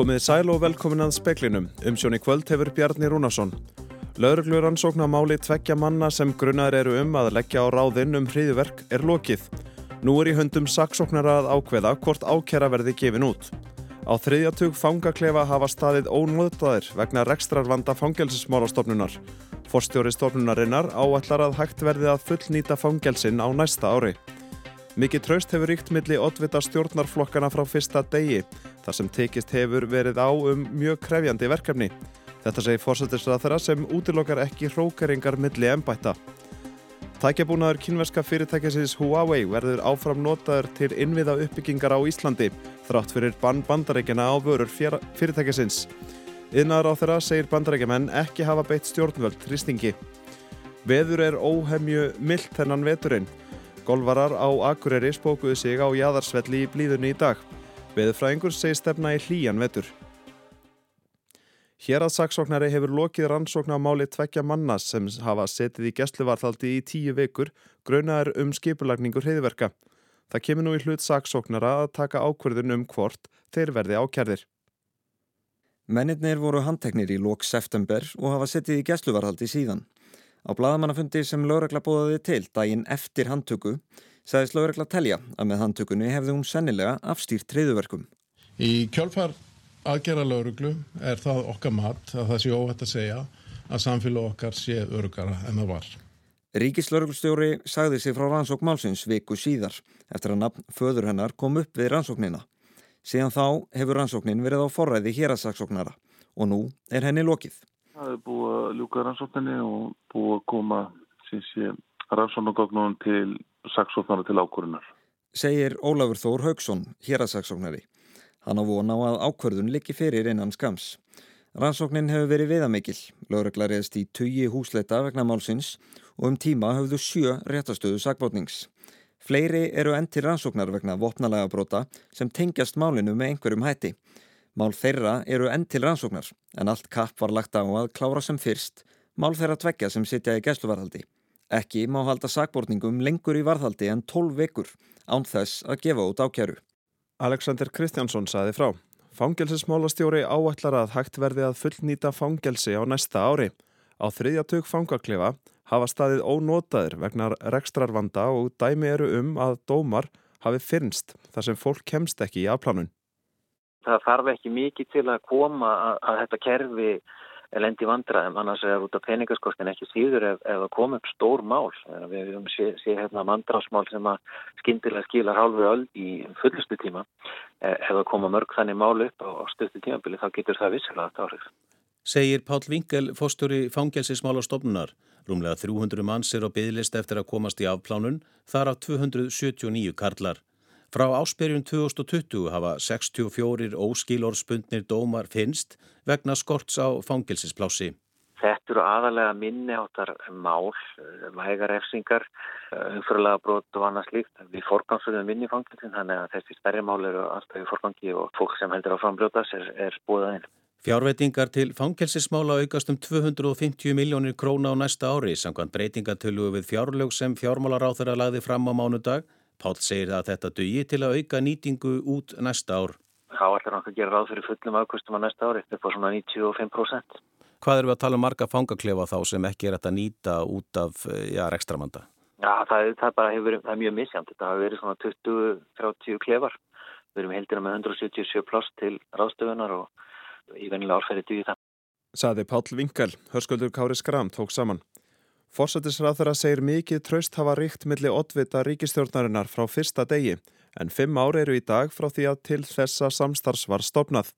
Komið sæl og velkomin að speklinum. Umsjón í kvöld hefur Bjarni Rúnarsson. Lauruglur ansókna máli tveggja manna sem grunnar eru um að leggja á ráðinn um hriðverk er lokið. Nú er í höndum saksóknara að ákveða hvort ákjara verði gefin út. Á þriðjatug fangaklefa hafa staðið ónvöðdaðir vegna rekstrarvanda fangelsismálastofnunar. Forstjóri stofnunarinnar áallar að hægt verði að fullnýta fangelsin á næsta ári. Mikið traust hefur ríkt milli oddvita stjórnarflokkana frá fyrsta degi, þar sem tekist hefur verið á um mjög krefjandi verkefni. Þetta segir fórsættisrað þeirra sem útilokkar ekki hrókeringar milli ennbætta. Tækjabúnaður kynverska fyrirtækisins Huawei verður áfram notaður til innviða uppbyggingar á Íslandi, þrátt fyrir bann bandarækjana á vörur fyrirtækisins. Yðnar á þeirra segir bandarækjumenn ekki hafa beitt stjórnvöld þrýstingi. Veður er óhemju myllt hennan veturinn. Golvarar á Akureyri spókuðu sig á jæðarsvelli í blíðunni í dag. Veðurfræðingur segir stefna í hlýjan vetur. Hér að saksóknari hefur lokið rannsókn á máli tvekja manna sem hafa setið í gæsluvarðhaldi í tíu vekur graunaður um skipulagningur heiðverka. Það kemur nú í hlut saksóknara að taka ákverðun um hvort þeir verði ákjærðir. Mennirnir voru handteknir í lók september og hafa setið í gæsluvarðhaldi síðan. Á bladamannafundi sem lögregla bóðaði til daginn eftir handtöku sagðist lögregla telja að með handtökunni hefði hún sennilega afstýrt treyðuverkum. Í kjálfar aðgera lauruglu er það okkar mat að það sé óhætt að segja að samfélag okkar sé örugara en það var. Ríkislauruglustjóri sagði sig frá rannsók málsins viku síðar eftir að nafn föður hennar kom upp við rannsóknina. Síðan þá hefur rannsóknin verið á forræði hérasaksóknara og nú er henni lokið. Það er búið að ljúka rannsókninni og búið að koma rannsóknargognum til saksóknara til ákvörunar. Segir Ólafur Þór Haugsson, hérasaksóknari. Hann á von á að ákvörðun liggi fyrir innan skams. Rannsóknin hefur verið viðamikil. Lögregla reyðst í tugi húsleita vegna málsins og um tíma höfðu sjö réttastöðu sakbótnings. Fleiri eru enn til rannsóknar vegna vopnalega brota sem tengjast málinu með einhverjum hætti. Mál þeirra eru enn til rannsóknar en allt kapp var lagt á að klára sem fyrst mál þeirra tveggja sem sitja í gæsluvarhaldi. Ekki má halda sakbórningum lengur í varðhaldi en 12 vekur án þess að gefa út ákjæru. Alexander Kristjánsson saði frá. Fangelsismálastjóri áætlar að hægt verði að fullnýta fangelsi á næsta ári. Á þriðjatug fangaklefa hafa staðið ónótaðir vegna rekstrarvanda og dæmi eru um að dómar hafi fyrnst þar sem fólk kemst ekki í afplánun. Það þarf ekki mikið til að koma að, að þetta kerfi lendi vandraðum, annars er út af peningaskostin ekki síður ef, það kom upp stór mál. Við höfum séð sé, hérna mandrasmál sem að skindilega skilar hálfu öll í fullustu tíma. E, ef það koma mörg þannig mál upp á, á stöttu tímabili þá getur það vissilega þetta árið. Segir Pál Vingel, fóstjóri fangelsismála stofnunar. Rúmlega 300 manns er á bygglist eftir að komast í afplánun, þar af 279 karlar. Frá áspyrjun 2020 hafa 64 óskilorspundnir dómar finnst vegna skorts á fangilsisplási. Þetta eru aðalega minni áttar mál, vægarefsingar, umfyrirlega brot og annað slíkt. Við forgangsverðum minni fangilsin, þannig að þessi stærri mál eru alltaf í forgangi og fólk sem heldur á frambrjótas er, er búið aðeins. Fjárveitingar til fangelsismála aukast um 250 miljónir króna á næsta ári samkvæmt breytingatölu við fjárlög sem fjármálaráþur að lagði fram á mánudag Pál segir að þetta dugi til að auka nýtingu út næsta ár. Þá ætlar hann að gera ráð fyrir fullum afkvöstum á næsta ári, upp á svona 95%. Hvað eru við að tala um marga fangaklefa þá sem ekki er að nýta út af rekstramanda? Já, það, það, bara hefur, það er mjög misjant. Þetta hafa verið svona 20-30 klefar. Við erum heldina með 177 pláss til ráðstöfunar og í venilega árferði dugi það. Saði Pál Vingal, hörsköldur Kári Skram tók saman. Forsættisráþara segir mikið traust hafa ríkt millir oddvita ríkistjórnarinnar frá fyrsta degi en fimm ári eru í dag frá því að til þessa samstarfs var stopnað.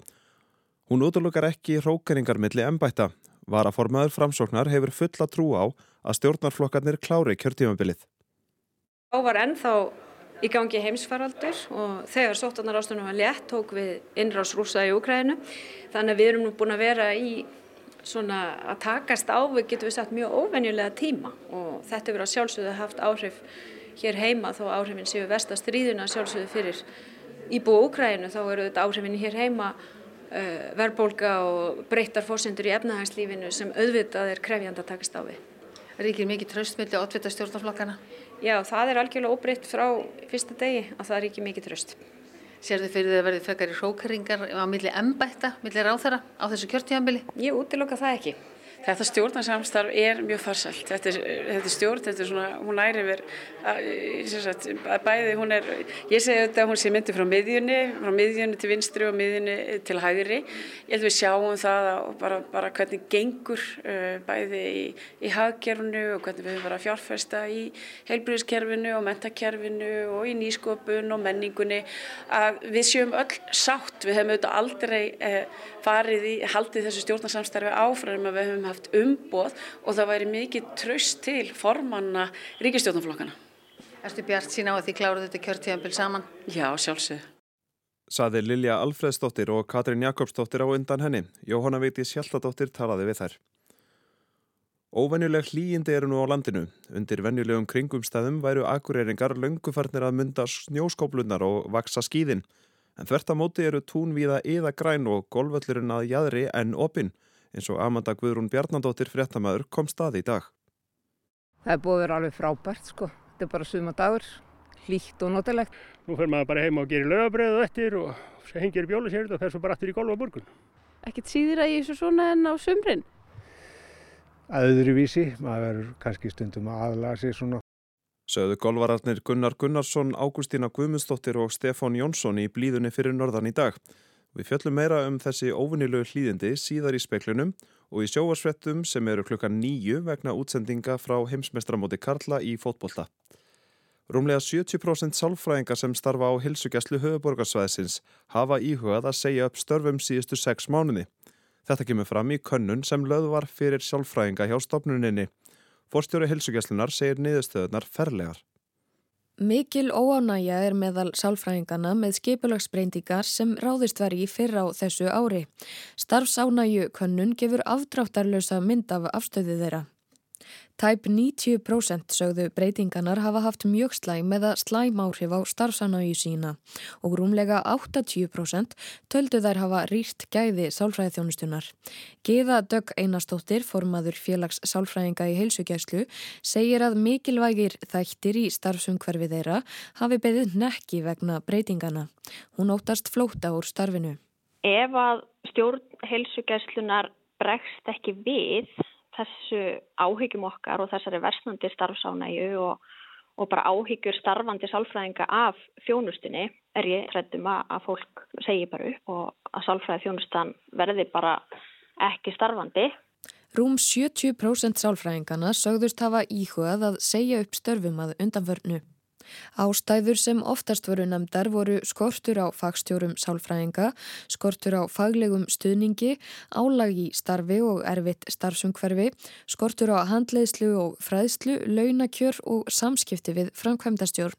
Hún útlökar ekki hrókeringar millir ennbætta. Varaformaður framsóknar hefur fulla trú á að stjórnarflokkarnir klári kjörtímabilið. Þá var ennþá í gangi heimsfaraldur og þegar sótarnar ástunum var létt tók við innrás rúsa í Ukrænu þannig að við erum nú búin að vera í svona að takast á við getum við sagt mjög óvenjulega tíma og þetta hefur að sjálfsögðu haft áhrif hér heima þó áhrifin séu vestastríðuna sjálfsögðu fyrir íbúi Úkrænu þá eru þetta áhrifin hér heima uh, verðbólka og breyttar fórsendur í efnahagslífinu sem auðvitað er krefjand að takast á við. Ríkir mikið tröstmilli og oddvita stjórnarflokkana? Já, það er algjörlega óbreytt frá fyrsta degi að það ríkir mikið tröst. Sér þið fyrir því að verði frekar í hrókeringar á milli embætta, milli ráþara á þessu kjörtíðanbili? Ég útiloka það ekki. Þetta stjórnarsamstarf er mjög farsælt. Þetta er, þetta er stjórn, þetta er svona, hún æri sagt, að bæði, hún er, ég segi þetta, hún sé myndi frá miðjunni, frá miðjunni til vinstri og miðjunni til hægri. Ég held við sjáum það og bara, bara hvernig gengur uh, bæði í, í hagkerfinu og hvernig við höfum bara fjárfesta í heilbríðiskerfinu og mentakerfinu og í nýskopun og menningunni. Að við sjöum öll sátt, við hefum auðvitað aldrei uh, farið í, haldið þessu stjórnarsamstarfi áfram að við höfum haft umboð og það væri mikið tröst til formanna ríkistjórnarflokkana. Erstu Bjart sína á að því kláruðu þetta kjörtíðanbíl saman? Já, sjálfsög. Saði Lilja Alfredsdóttir og Katrin Jakobsdóttir á undan henni. Jóhanna Veiti Sjaldadóttir talaði við þær. Óvenjuleg hlýjindi eru nú á landinu. Undir venjulegum kringumstæðum væru akureyringar löngufarnir að mynda snjóskóplunar og vaksa skýðin. En þvert að móti eru tún viða yða græn og golvöllurinn að jæðri en opinn eins og Amanda Guðrún Bjarnandóttir fréttamaður kom staði í dag. Það er búið að vera alveg frábært sko. Þetta er bara suma dagur, hlýtt og notalegt. Nú fer maður bara heima og gerir lögabröðu eftir og hengir bjólusérið og fer svo bara aftur í golfa morgun. Ekkert síður að ég er svo svona en á sumrin? Öðruvísi, maður verður kannski stundum að aðlaga sig svona. Sögðu golvararnir Gunnar Gunnarsson, Ágústína Guðmundsdóttir og Stefán Jónsson í blíðunni fyrir norðan í dag. Við fjöllum meira um þessi óvinnilegu hlýðindi síðar í speklunum og í sjóasvettum sem eru klukkan nýju vegna útsendinga frá heimsmestramóti Karla í fótbolta. Rúmlega 70% sálfræðinga sem starfa á hilsugjastlu höfuborgarsvæðsins hafa íhugað að segja upp störfum síðustu sex mánuði. Þetta kemur fram í könnun sem löð var fyrir sálfræðinga hjá stopnuninni. Forstjóri hilsugjastlunar segir niðurstöðunar ferlegar. Mikil óánægja er meðal sálfræðingana með skipulagsbreyndingar sem ráðist var í fyrra á þessu ári. Starfsánægju könnun gefur afdráttarlösa mynd af afstöðu þeirra. Tæp 90% sögðu breytinganar hafa haft mjög slæm með að slæm áhrif á starfsanægju sína og rúmlega 80% töldu þær hafa rýrt gæði sálfræðiþjónustunar. Geða Dögg Einarstóttir, formaður félags sálfræðinga í heilsugjæslu, segir að mikilvægir þættir í starfsumhverfi þeirra hafi beðið nekki vegna breytingana. Hún óttast flóta úr starfinu. Ef að stjórn heilsugjæslunar bregst ekki við þessu áhyggjum okkar og þessari versnandi starfsánægu og, og bara áhyggjur starfandi sálfræðinga af þjónustinni er ég hrættum að fólk segi bara upp og að sálfræði þjónustan verði bara ekki starfandi. Rúm 70% sálfræðingana sögðust hafa íhugað að segja upp störfum að undanförnu. Ástæður sem oftast voru nefndar voru skortur á fagstjórum sálfræðinga, skortur á faglegum stuðningi, álag í starfi og erfitt starfsumhverfi, skortur á handleiðslu og fræðslu, launakjör og samskipti við framkvæmdastjórn.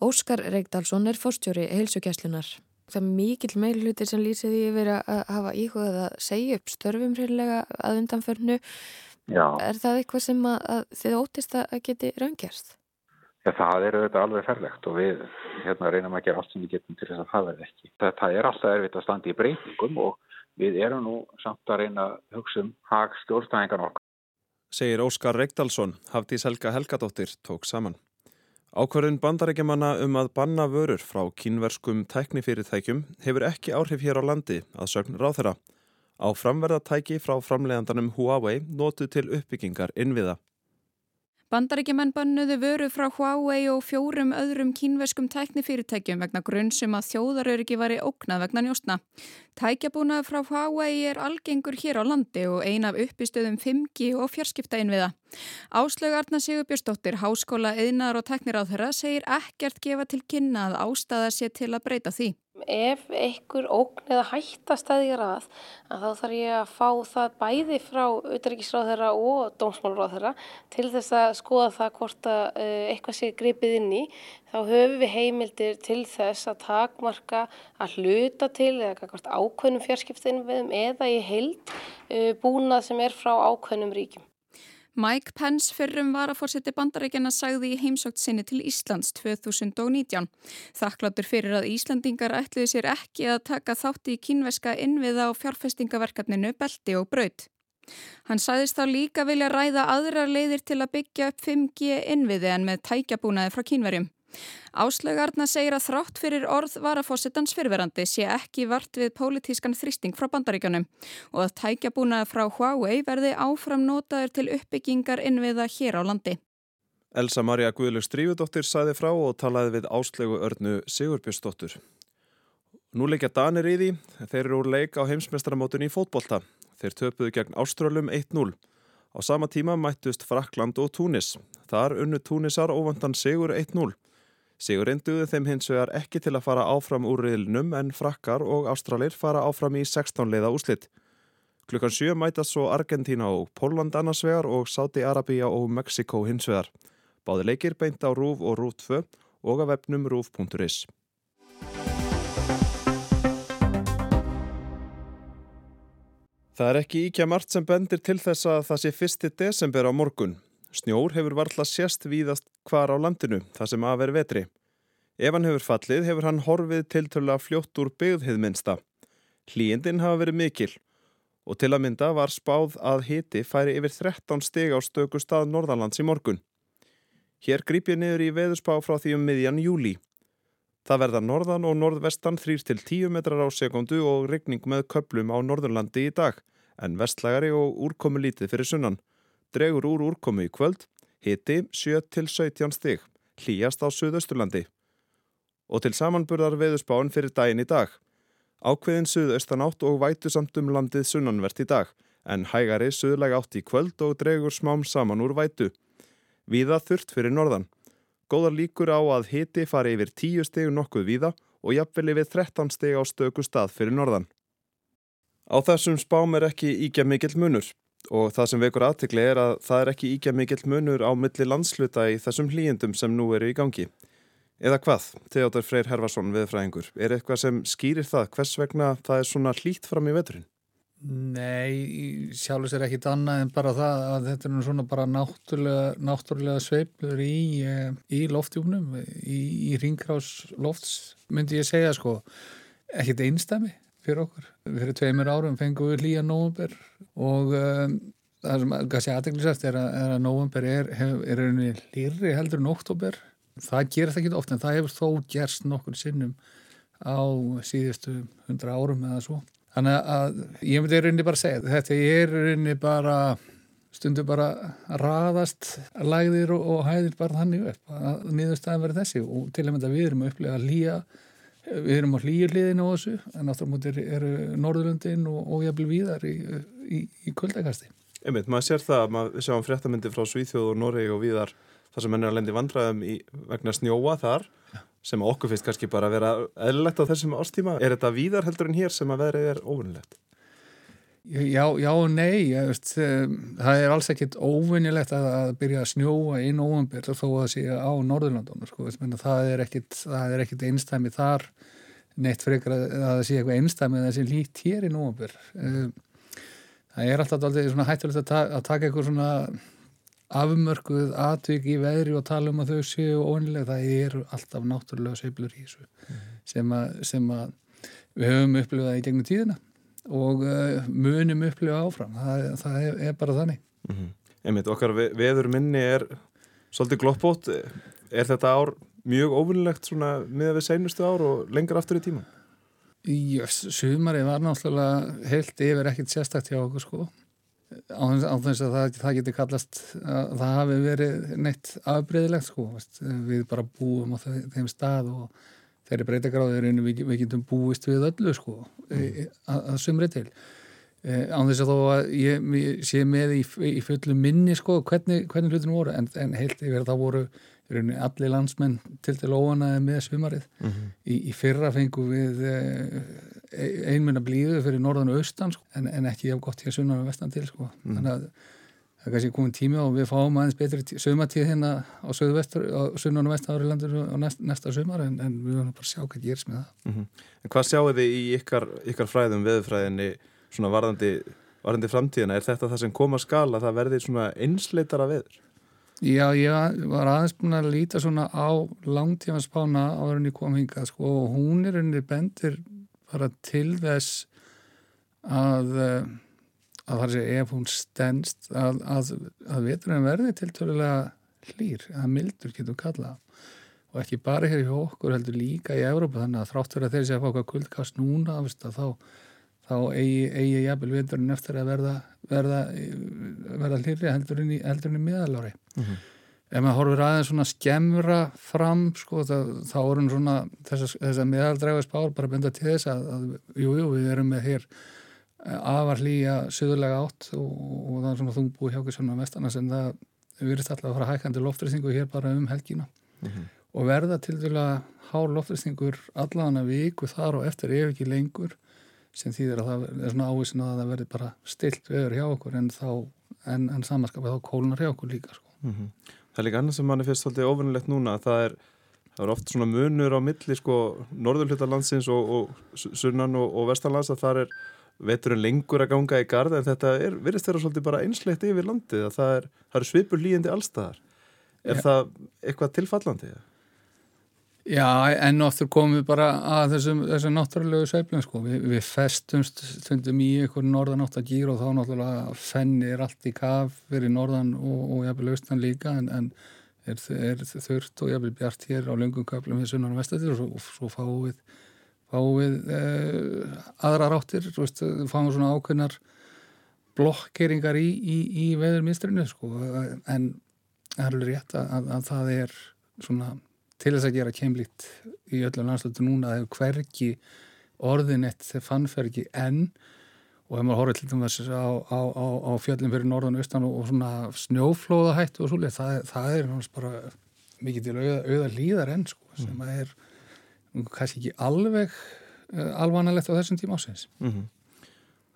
Óskar Reykdalsson er fórstjóri heilsugjæslunar. Það er mikill meilhutir sem lýsið í verið að hafa íhugað að segja upp störfum hreinlega að undanförnu. Já. Er það eitthvað sem að, að þið ótist að geti raungjast? Ja, það er auðvitað alveg ferlegt og við hérna, reynum að gera allt sem við getum til þess að það verði ekki. Þetta er alltaf erfitt að standa í breytingum og við erum nú samt að reyna að hugsa um hag stjórnstæðingan okkar. Segir Óskar Reykdalsson, Hafdís Helga Helgadóttir, tók saman. Ákvarðun bandarækjumanna um að banna vörur frá kínverskum tæknifyrirtækjum hefur ekki áhrif hér á landi að sögn ráþera. Á framverðatæki frá framleiðandanum Huawei notu til uppbyggingar innviða. Bandaríkjumenn bannuðu vöru frá Huawei og fjórum öðrum kínveskum tæknifyrirtækjum vegna grunnsum að þjóðaröryggi væri ógnað vegna njóstna. Tækjabúnað frá Huawei er algengur hér á landi og ein af uppistöðum 5G og fjarskipta innviða. Áslög Arna Sigurbjörnsdóttir, Háskóla, Eðnar og Tækniráðherra segir ekkert gefa til kynna að ástæða sé til að breyta því. Ef einhver ógn eða hætta stæðir að, að þá þarf ég að fá það bæði frá auðvitaðriksráðherra og dómsmálráðherra til þess að skoða það hvort að eitthvað sé gripið inn í. Þá höfum við heimildir til þess að takmarka að hluta til eða ákveðnum fjarskiptinum eða í heild búnað sem er frá ákveðnum ríkjum. Mike Pence fyrrum varafórseti bandarækjana sagði í heimsókt sinni til Íslands 2019. Þakkláttur fyrir að Íslandingar ætluði sér ekki að taka þátti í kínveska innviða á fjárfestingaverkefninu Belti og Braut. Hann sagðist þá líka vilja ræða aðrar leiðir til að byggja upp 5G innviði en með tækjabúnaði frá kínverjum. Áslögarna segir að þrátt fyrir orð varaforsetans fyrverandi sé ekki vart við pólitískan þrýsting frá bandaríkjunum og að tækjabúna frá Huawei verði áfram notaður til uppbyggingar innviða hér á landi. Elsa Maria Guðlug Strífudóttir saði frá og talaði við áslögu örnu Sigurbjörnsdóttur. Nú leikja Danir í því, þeir eru úr leik á heimsmestramótunni í fótbolta. Þeir töpuðu gegn Áströlum 1-0. Á sama tíma mættust Frakland og Túnis. Þar unnu Túnisar óvandan Sigur 1-0. Sigur enduði þeim hins vegar ekki til að fara áfram úr riðlinum en Frakkar og Ástralir fara áfram í 16 leiða úslitt. Klukkan 7 mætast svo Argentína og Póland annars vegar og Sáti Arabíja og Mexiko hins vegar. Báði leikir beint á RÚV og RÚV 2 og að vefnum rúv.is. Það er ekki íkja margt sem bendir til þess að það sé fyrsti desember á morgun. Snjór hefur varðla sérst víðast hvar á landinu, það sem að veri vetri. Ef hann hefur fallið, hefur hann horfið til tölu að fljótt úr byggðhiðminsta. Hlýjendin hafa verið mikil og til að mynda var spáð að hiti færi yfir 13 steg á stöku stað Norðalands í morgun. Hér grýp ég niður í veðurspá frá því um miðjan júli. Það verða norðan og norðvestan 3-10 metrar á sekundu og regning með köplum á Norðurlandi í dag, en vestlægari og úrkomi lítið fyrir sunnan. Dregur úr úrkomi í kvöld, hiti 7-17 stig, hlýjast á Suðausturlandi. Og til samanburðar veðurspáin fyrir daginn í dag. Ákveðin suðaustan átt og vætu samt um landið sunnanvert í dag, en hægari suðlega átt í kvöld og dregur smám saman úr vætu. Víða þurft fyrir norðan. Góðar líkur á að hiti fari yfir 10 stegu nokkuð víða og jafnvel yfir 13 steg á stöku stað fyrir norðan. Á þessum spám er ekki íkja mikill munur og það sem vekur aðtikli er að það er ekki íkja mikill munur á milli landsluta í þessum hlýjendum sem nú eru í gangi. Eða hvað, Theodor Freyr Herfarsson viðfræðingur, er eitthvað sem skýrir það? Hvers vegna það er svona hlýtt fram í veturinn? Nei, sjálfur sér ekkit annað en bara það að þetta er svona bara náttúrulega, náttúrulega sveiplur í, eh, í loftjúknum, í, í ringgrás lofts, myndi ég segja sko, ekkit einstæmi fyrir okkur. Fyrir tveimur árum fengum við hlýja nógumber og um, það sem kannski aðteglisast er að, að nógumber er, er einni lýri heldur en oktober. Það gerir það ekki ofta en það hefur þó gerst nokkur sinnum á síðustu hundra árum eða svo. Þannig að ég myndi rauninni bara segja þetta er rauninni bara stundu bara raðast lægðir og, og hæðir bara þannig upp að niðurstaðan verður þessi og til að mynda við erum að upplega að hlýja við erum á hlýju hliðinu á þessu en náttúrulega eru Norðurlundin og, og jafnvel víðar í, í, í kuldakasti. Einmitt, maður sér það, maður sjáum fréttamindi frá Svíþjóð og Noregi og víðar þar sem mennir að lendi vandræðum í, vegna snjóa þar sem okkur finnst kannski bara að vera eðlilegt á þessum ástíma. Er þetta víðar heldur en hér sem að verið er óvinnilegt? Já, já og nei. Veist, það er alls ekkit óvinnilegt að, að byrja að snjóa í nóvambir þó að sé á Norðurlandunum. Sko. Það er ekkit, ekkit einstæmi þar neitt frekar að það sé eitthvað einstæmi það sé lít hér í nóvambir. Það er alltaf alltaf hættulegt að, ta að taka eitthvað svona afmörkuð atvik í veðri og tala um að þau séu ónilega, það eru alltaf náttúrulega seiflur í þessu mm. sem, að, sem að við höfum upplifað í gegnum tíðina og uh, munum upplifa áfram. Það, það er, er bara þannig. Mm -hmm. Einmitt, okkar ve veður minni er svolítið gloppbót er þetta ár mjög óvinnilegt með við seinustu ár og lengur aftur í tíma? Já, sumari var náttúrulega heilt yfir ekkert sérstakt hjá okkur sko. Á þess að það, það getur kallast að það hafi verið neitt afbreyðilegt sko, við bara búum á þeim stað og þeirri breytagráðir við, við getum búist við öllu sko mm. að, að sumri til e, á þess að þó að ég, ég sé með í, í fullu minni sko hvernig, hvernig hlutinu voru en, en heilt yfir það voru allir landsmenn til til óanaði með sumarið mm -hmm. í, í fyrra fengum við e, einminna blíðu fyrir norðan og austan sko, en, en ekki af gott hér sunnan og vestan til sko. mm. þannig að það er kannski komin tími og við fáum aðeins betri sömatíð hérna á sunnan og vestan ári landur og næst, næsta sumar en, en við verðum bara að sjá hvað gerst með það mm -hmm. En hvað sjáu þið í ykkar, ykkar fræðum veðfræðinni svona varðandi, varðandi framtíðina er þetta það sem koma skala það verði svona einsleitara veður? Já, ég var aðeins búin að líta svona á langtífanspána áður en ég kom hingað sko og hún er unni bendir bara til þess að að það er að ef hún stendst að, að, að veturinn verði til tölulega hlýr, að mildur getur kalla og ekki bara hér í okkur heldur líka í Európa þannig að þráttur að þeir sé að fá okkar kuldkast núna veist, þá, þá eigi, eigi jafnvel vindurinn eftir að verða verða, verða hlýri heldur inn í, í miðalári mm -hmm. ef maður horfir aðeins svona skemmra fram sko það, þá erum svona þess að miðaldræfa spár bara benda til þess að, að jú, jú, við erum með hér afar hlýja söðulega átt og, og það er svona þungbúi hjá svona vestana sem það virðist alltaf að fara hækandi loftrýstingu hér bara um helgina mm -hmm. og verða til dæla hár loftrýstingur allan að viku þar og eftir ef ekki lengur sem þýðir að það er svona ávísin að það verði bara stilt veður hjá okkur en þá en, en samanskapið þá kólunar hjá okkur líka sko. mm -hmm. Það er líka annað sem mann er fyrst svolítið ofinnilegt núna að það er Það er oft svona munur á milli sko norðurhlutalandsins og, og sunnan og, og vestanlands að það er veturinn lengur að ganga í gard en þetta er, virðist þeirra svolítið bara einsleitt yfir landið að það er, er svipur líjandi allstaðar. Er ja. það eitthvað tilfallandi? Já, enn og aftur komum við bara að þessum, þessum náttúrulegu sveiflum sko. Vi, við festumst stundum í einhvern norðan átt að gýra og þá náttúrulega fennir allt í kaf fyrir norðan og, og jafnvel austan líka en, en er, er þurft og jafnvel bjart hér á lungum köflum við sunnan og vestættir og svo, svo fáum við fáum við eh, aðra ráttir, veist, fáum svona ákveðnar blokkeringar í, í, í veðurmistrinu sko. en það er alveg rétt að, að, að það er svona til þess að gera kemlít í öllum landslutu núna að hverki orðinett þegar fannferki enn og ef maður horfður til dæmis á, á, á, á fjöllin fyrir norðan og austan og, svona snjóflóðahættu og svolítið, það, það er bara mikið til auða, auða líðar enn sko, sem mm. að er kannski ekki alveg uh, alvanalegt á þessum tíma ásins mm -hmm.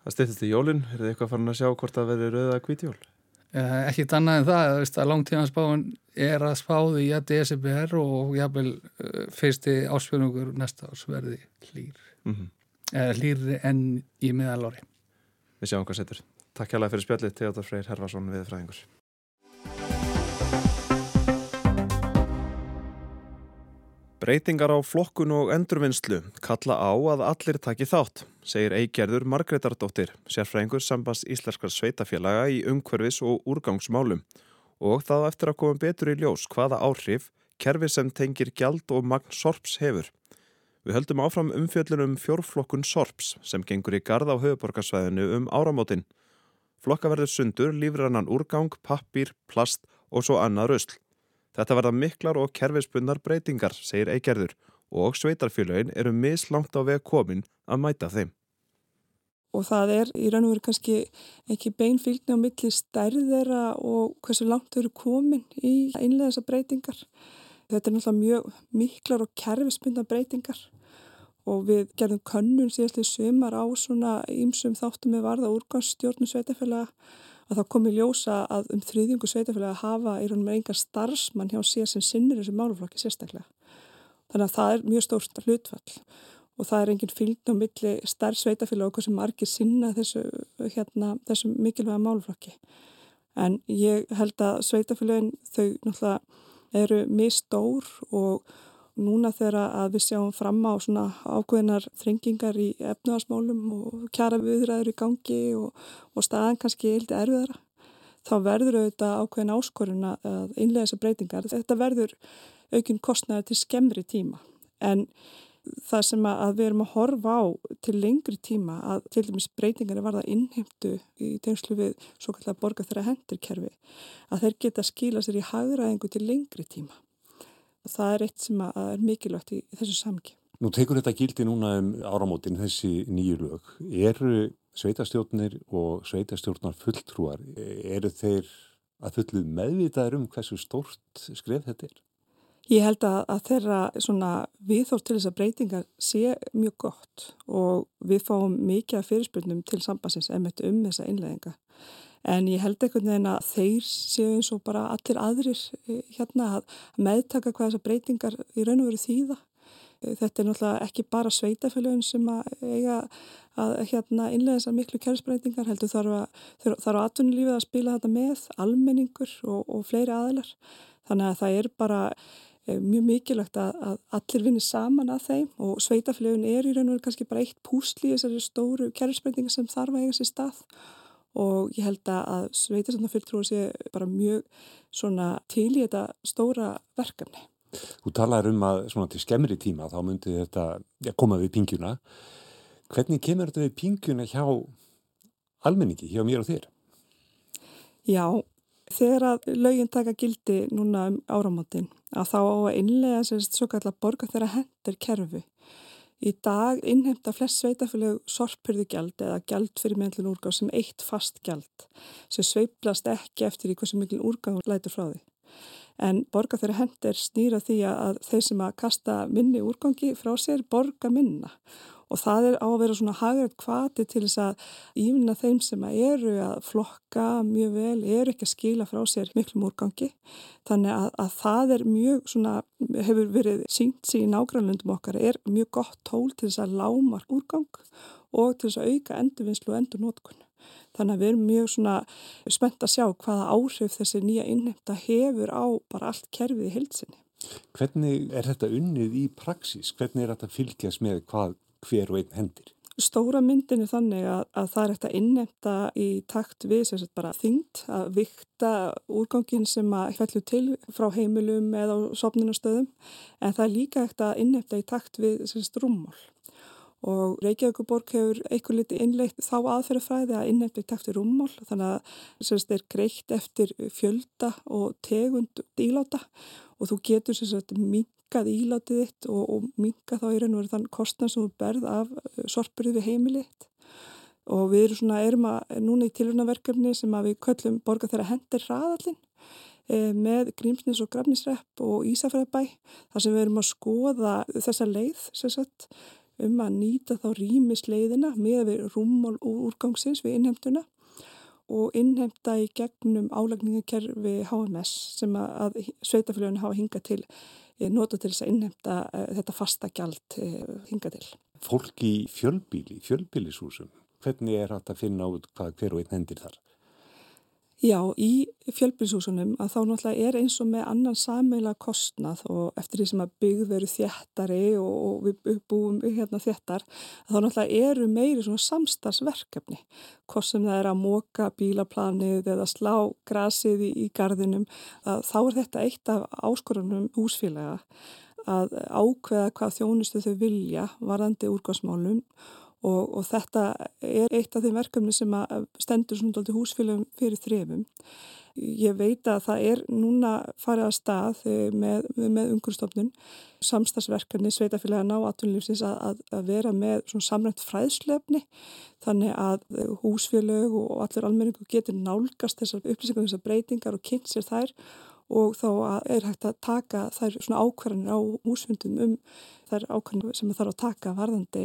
Það styrtist í jólun er þið eitthvað farin að sjá hvort það verður rauða kvítjól? Uh, ekkit annað en það veist, að langtímansbáðun er að spáðu í að DSBR og jábel uh, fyrsti áspjörnungur næsta ás verði hlýr mm -hmm. hlýri enn í miðalóri Við sjáum hvað setur Takk hjálpa fyrir spjallið Teodor Freyr Herfarsson við fræðingur Breytingar á flokkun og endurvinnslu kalla á að allir taki þátt, segir eigerður Margretardóttir, sérfræðingur sambans íslenskar sveitafélaga í umhverfis og úrgangsmálum og það eftir að koma betur í ljós hvaða áhrif kerfi sem tengir gjald og magn sorps hefur. Við höldum áfram umfjöllunum fjórflokkun sorps sem gengur í gard á höfuborgarsvæðinu um áramótin. Flokka verður sundur, lífrannan úrgang, pappir, plast og svo annað rösl. Þetta verða miklar og kerfispunnar breytingar, segir Eigerður og sveitarfélagin eru mislangt á veg komin að mæta þeim. Og það er í raun og veru kannski ekki beinfylgni á milli stærðera og hversu langt þau eru komin í einlega þessar breytingar. Þetta er náttúrulega mjög miklar og kerfispunnar breytingar og við gerðum könnun síðastlega sumar á svona ímsum þáttum með varða úrgangsstjórnum sveitafélaga að það komi ljósa að um þriðjungu sveitafélag að hafa í raunum enga starfsmann hjá sér sem sinnir þessu máluflokki sérstaklega. Þannig að það er mjög stórt hlutfall og það er enginn fylgn á milli starf sveitafélag og sem margir sinna þessu, hérna, þessu mikilvæga máluflokki. En ég held að sveitafélagin þau náttúrulega eru mjög stór og núna þegar að við sjáum fram á svona ákveðinar þrengingar í efnaðarsmálum og kjara viðræður í gangi og, og staðan kannski eitthvað erfiðara, þá verður auðvitað ákveðin áskorun að innlega þessar breytingar. Þetta verður aukinn kostnæði til skemmri tíma en það sem að við erum að horfa á til lengri tíma að til dæmis breytingar er varða innheimtu í tengslu við svo kallar borga þeirra hendirkerfi að þeir geta skila sér í hagraðingu til lengri tíma það er eitt sem er mikilvægt í þessu samki. Nú tekur þetta gildi núna um áramótin þessi nýju lög. Eru sveitastjórnir og sveitastjórnar fulltrúar, eru þeir að fullu meðvitaður um hversu stórt skref þetta er? Ég held að, að þeirra viðþórt til þessar breytingar sé mjög gott og við fáum mikið af fyrirspurnum til sambansins um þessa innlegginga en ég held einhvern veginn að þeir séu eins og bara allir aðrir eh, hérna að meðtaka hvað þessar breytingar í raun og veru þýða. Eh, þetta er náttúrulega ekki bara sveitafélagin sem að eiga að hérna, innlega þessar miklu kjærsbreytingar, heldur þarf að, atvinnulífið að spila þetta með, almenningur og, og fleiri aðilar. Þannig að það er bara eh, mjög mikilvægt að, að allir vinni saman að þeim og sveitafélagin er í raun og veru kannski bara eitt púsli í þessari stóru kjærsbreytingar sem þarf að eiga sér stað og ég held að sveitarstofnafyrirtrúar sé bara mjög til í þetta stóra verkefni Þú talaður um að svona til skemmri tíma þá myndi þetta ja, koma við pingjuna. Hvernig kemur þetta við pingjuna hjá almenningi, hjá mér og þér? Já, þegar að lögin taka gildi núna um áramáttin að þá á að innlega sérst svo kallar borga þeirra hendur kerfi. Í dag innhemta flest sveitafélög sorpurðu gjald eða gjald fyrir meðlun úrgáð sem eitt fast gjald sem sveiplast ekki eftir í hversu mikil úrgáð lætur frá því. En borga þeirra hendur snýra því að þeir sem að kasta minni úrgangi frá sér borga minna og það er á að vera svona hagrætt kvati til þess að ívinna þeim sem að eru að flokka mjög vel, eru ekki að skila frá sér miklum úrgangi þannig að, að það er mjög svona, hefur verið sínt síðan í nágrannlundum okkar, er mjög gott tól til þess að lámar úrgang og til þess að auka endurvinnslu og endurnótkunn. Þannig að við erum mjög svona spennt að sjá hvaða áhrif þessi nýja innhemta hefur á bara allt kerfið í heilsinni. Hvernig er þetta unnið í praxis? Hvernig er þetta fylgjast með hvað hver og einn hendir? Stóra myndin er þannig að, að það er eftir að innnemta í takt við sem sagt bara þyngt að vikta úrgangin sem að fellur til frá heimilum eða á sopninastöðum en það er líka eftir að innnemta í takt við sem sagt rúmmál og Reykjavíkuborg hefur einhver liti innleitt þá aðferðafræði að takt við rúmmál þannig að semst er greitt eftir fjölda og tegund íláta og þú getur semst minkað ílátið þitt og, og minkað þá í raun og veru þann kostnað sem þú berð af eh, sorpurði við heimilið og við erum svona, erum að núna í tilhörnaverkefni sem að við köllum borga þeirra hendir hraðallin eh, með Grímsnes og Grafnisrepp og Ísafjörðabæ þar sem við erum að skoða þessa leið sem sagt um að nýta þá rýmisleiðina með við rúmmál úrgangsins við innhemtuna og innhemta í gegnum álagningakerfi HMS sem að sveitafélagin hafa hingað til eh, nota til þess að innhemta uh, þetta fasta gjald uh, hingað til. Fólk í fjölbíli, fjölbílishúsum, hvernig er þetta að finna út hvað hver og einn hendir þar? Já, í fjölbyrjshúsunum að þá náttúrulega er eins og með annan sammeila kostnað og eftir því sem að byggð veru þjættari og, og við búum hérna þjættar þá náttúrulega eru meiri svona samstagsverkefni hvort sem það er að móka bílaplanið eða slá grasið í, í gardinum þá er þetta eitt af áskorunum húsfélaga að ákveða hvað þjónustu þau vilja varandi úrgásmálum Og, og þetta er eitt af þeim verkefni sem stendur húsfélagum fyrir þrefum. Ég veit að það er núna farið að stað eh, með, með umhverfstofnun, samstagsverkefni, sveitafélagana og atvinnulífsins að, að vera með samrænt fræðslefni þannig að húsfélag og allir almenningu getur nálgast þessar upplýsingar, þessar breytingar og kynnt sér þær og þá er hægt að taka þær svona ákvarðanir á úsfundum um þær ákvarðanir sem þarf að taka varðandi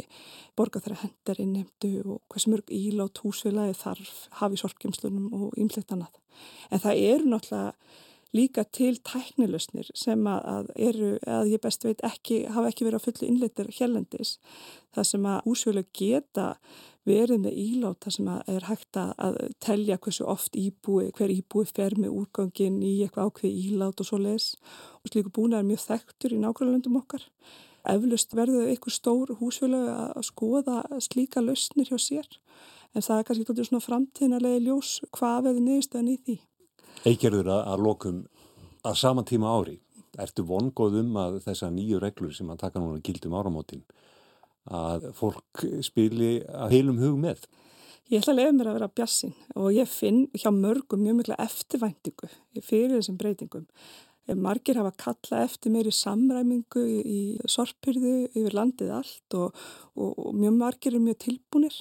borga þeirra hendar innheimtu og hversu mörg ílátt húsfélagi þarf hafi sorgkjumslunum og ymsleitt annað. En það eru náttúrulega líka til tæknilusnir sem að eru, að ég best veit ekki, hafa ekki verið að fullu innleitir hérlendis. Það sem að húsfélag geta verið með íláta sem er hægt að telja hversu oft íbúi, hver íbúi fer með úrgangin í eitthvað ákveð ílát og svo les og slíku búna er mjög þekktur í nákvæmlandum okkar. Eflust verður einhver stór húsfjölu að skoða slíka lausnir hjá sér en það er kannski tóttir svona framtíðinarlega ljós hvað veður niðurstöðan í því. Eigerður að, að lokum að sama tíma ári, ertu vongóð um að þessa nýju reglur sem að taka núna gildum áramótin að fólk spili að heilum hug með? Ég ætla að lefa mér að vera bjassin og ég finn hjá mörgum mjög mikla eftirvæntingu fyrir þessum breytingum. Margir hafa kalla eftir meiri samræmingu í sorpyrðu yfir landið allt og, og, og mjög margir er mjög tilbúnir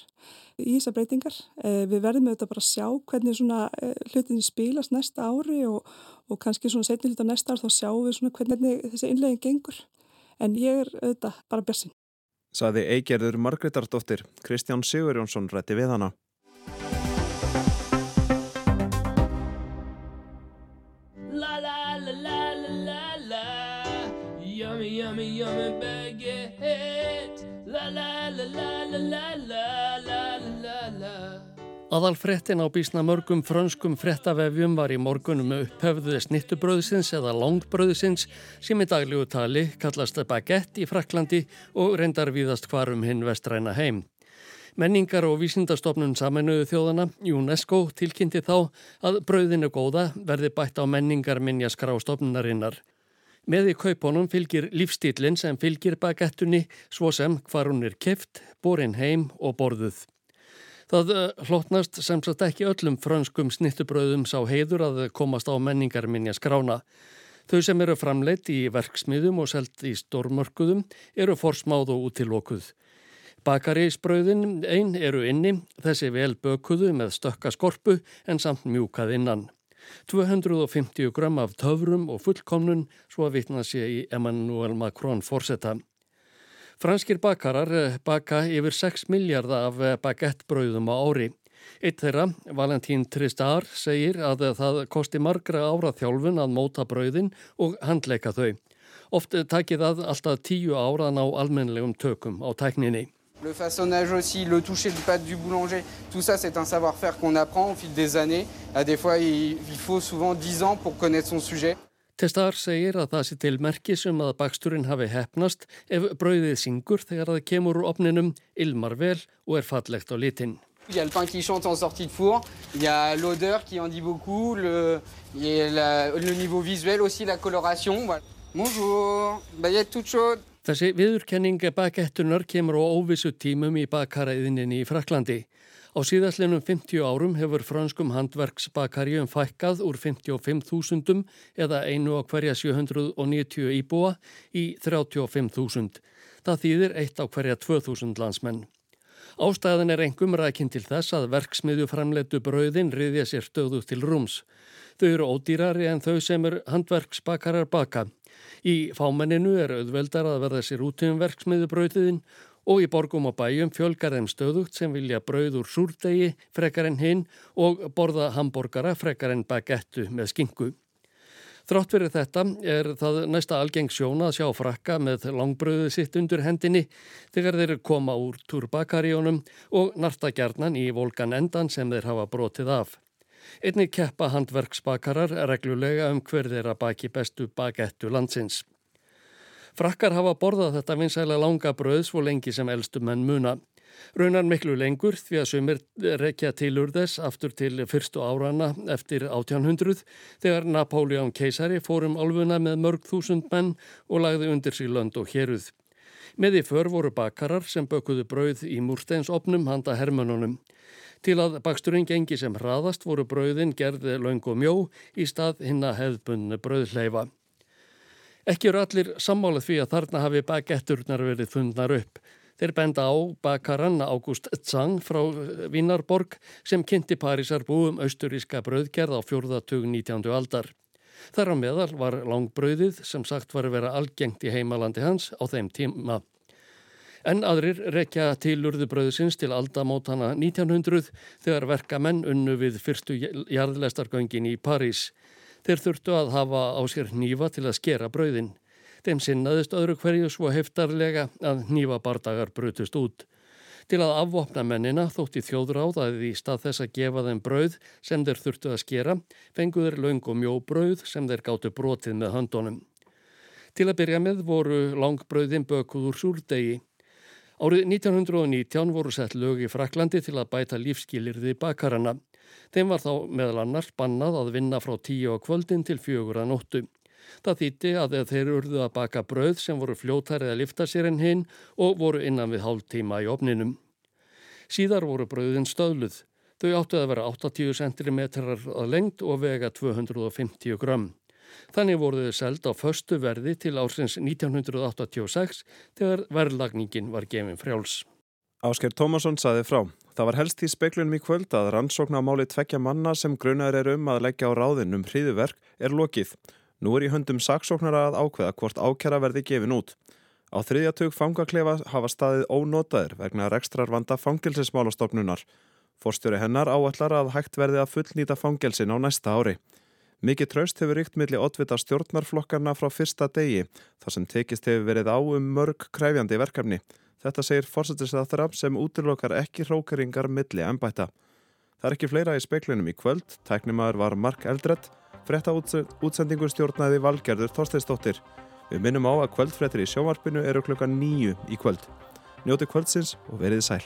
í þessar breytingar. Eh, við verðum auðvitað bara að sjá hvernig eh, hlutinni spílast næsta ári og, og kannski svona setni hluta næsta ár þá sjáum við hvernig þessi innlegin gengur. En ég er auðvitað bara bjassin. Saði eigerður Margretardóttir, Kristján Sigurjónsson rætti við hana. Yummy yummy baguette La la la la la la la la la la Aðalfrettin á bísna mörgum frönskum frettavefjum var í morgunum upphefðuði snittubröðsins eða langbröðsins sem í daglíu tali kallast baguette í Fraklandi og reyndar víðast hvarum hinn vestræna heim. Menningar og vísindastofnun saminuðu þjóðana, UNESCO, tilkynnti þá að bröðinu góða verði bætt á menningar minja skrá stofnunarinnar. Með í kaupunum fylgir lífstílinn sem fylgir bagettunni svo sem hvar hún er keft, borin heim og borðuð. Það eh, hlotnast sem sagt ekki öllum frönskum snittubröðum sá heiður að komast á menningarminja skrána. Þau sem eru framleitt í verksmiðum og selt í stórmörkuðum eru forsmáð og útilókuð. Bakarísbröðin einn eru inni, þessi vel bökuðu með stökka skorpu en samt mjúkað innan. 250 gram af töfrum og fullkomnun svo að vitna sé í Emmanuel Macron fórsetta. Franskir bakarar eh, baka yfir 6 miljardar af eh, bagettbröðum á ári. Eitt þeirra, Valentín Tristar, segir að það kosti margra ára þjálfun að móta bröðin og handleika þau. Oft takir það alltaf tíu ára ná almenlegum tökum á tækninni. Le façonnage aussi, le toucher de pâte du boulanger, tout ça c'est un savoir-faire qu'on apprend au fil des années. Des fois il, il faut souvent 10 ans pour connaître son sujet. Testar segir að það sé til um að baksturinn hafi hefnast ef brauðið syngur þegar það kemur úr opninum, ilmar vel og er fallegt á. Il y a le pain qui chante en sortie de four, il y a l'odeur qui en dit beaucoup, le, la, le niveau visuel aussi, la coloration. Voilà. Bonjour, baguette toute chaude. Þessi viðurkenning bakettunar kemur á óvissu tímum í bakaraðinni í Fraklandi. Á síðastlinum 50 árum hefur franskum handverksbakarjum fækkað úr 55.000 eða einu á hverja 790 íbúa í 35.000. Það þýðir eitt á hverja 2.000 landsmenn. Ástæðan er engum rækinn til þess að verksmiðju framleitu brauðin riðja sér stöðu til rúms. Þau eru ódýrari en þau sem er handverksbakarar baka. Í fámenninu er auðveldar að verða sér út um verksmiðubrautiðin og í borgum og bæjum fjölgar þeim stöðugt sem vilja brauð úr súrdegi frekar en hinn og borða hamborgara frekar en bagettu með skingu. Þrátt fyrir þetta er það næsta algeng sjóna að sjá frakka með langbröðu sitt undir hendinni þegar þeir koma úr turbakaríunum og narta gjarnan í volkan endan sem þeir hafa brotið af. Einnig keppa handverksbakarar reglulega um hver þeirra baki bestu bagettu landsins. Frakkar hafa borðað þetta vinsæla langa bröð svo lengi sem elstu menn muna. Raunar miklu lengur því að sumir rekja til úr þess aftur til fyrstu árana eftir 1800 þegar Napoleon keisari fórum álfuna með mörg þúsund menn og lagði undir sig lönd og héruð. Með í för voru bakarar sem bökuðu brauð í múrsteinsopnum handa hermönunum. Til að baksturinn gengi sem hraðast voru brauðin gerði laung og mjó í stað hinna hefðbunni brauðleifa. Ekki eru allir sammálið því að þarna hafi bagetturnar verið fundnar upp. Þeir benda á bakarann Ágúst Tsang frá Vínarborg sem kynnti Parísar búum austuríska brauðgerð á fjórðatug 19. aldar. Þar á meðal var langbrauðið sem sagt var að vera algengt í heimalandi hans á þeim tíma. En aðrir rekja til urðubröðsins til aldamótana 1900 þegar verkamenn unnu við fyrstu jarðlestargöngin í París. Þeir þurftu að hafa á sér nýfa til að skera bröðin. Þeim sinnaðist öðru hverju svo heftarlega að nýfa bardagar brutust út. Til að afvopna mennina þótti þjóðráð að í stað þess að gefa þeim brauð sem þeir þurftu að skera, fenguður laung og mjó brauð sem þeir gáttu brotið með höndunum. Til að byrja með voru langbrauðin bökuð úr súrdegi. Árið 1919 voru sett lög í Fraklandi til að bæta lífskilirði bakarana. Þeim var þá meðal annars bannað að vinna frá tíu á kvöldin til fjögur að nóttu. Það þýtti að þeir urðu að baka brauð sem voru fljótærið að lifta sér en hinn og voru innan við hálf tíma í opninum. Síðar voru brauðin stöðluð. Þau áttu að vera 80 cm að lengt og vega 250 gram. Þannig voru þau seld á förstu verði til ársins 1986 þegar verðlagningin var gefin frjáls. Ásker Tómasson saði frá. Það var helst í speiklunum í kvöld að rannsókna á máli tvekja manna sem grunar er um að leggja á ráðin um hríðuverk er lokið. Nú er í höndum saksóknara að ákveða hvort ákjara verði gefin út. Á þriðjatug fangaklefa hafa staðið ónótaðir vegna rekstrarvanda fangilsismálastofnunar. Forstjóri hennar áallar að hægt verði að fullnýta fangelsin á næsta ári. Mikið traust hefur ríkt milli oddvita stjórnarflokkarna frá fyrsta degi þar sem tekist hefur verið á um mörg kræfjandi verkefni. Þetta segir fórsættisræðara sem útilokkar ekki hrókeringar milli ennbætta. Það er ekki fleira í speklinum í kvöld. Tæknimaður var Mark Eldredd. Fretta útsendingu stjórnaði Valgerður Þorsteinsdóttir. Við minnum á að kvöldfrettir í sjómarpinu eru klukka nýju í kvöld. Njóti kvöldsins og verið sæl.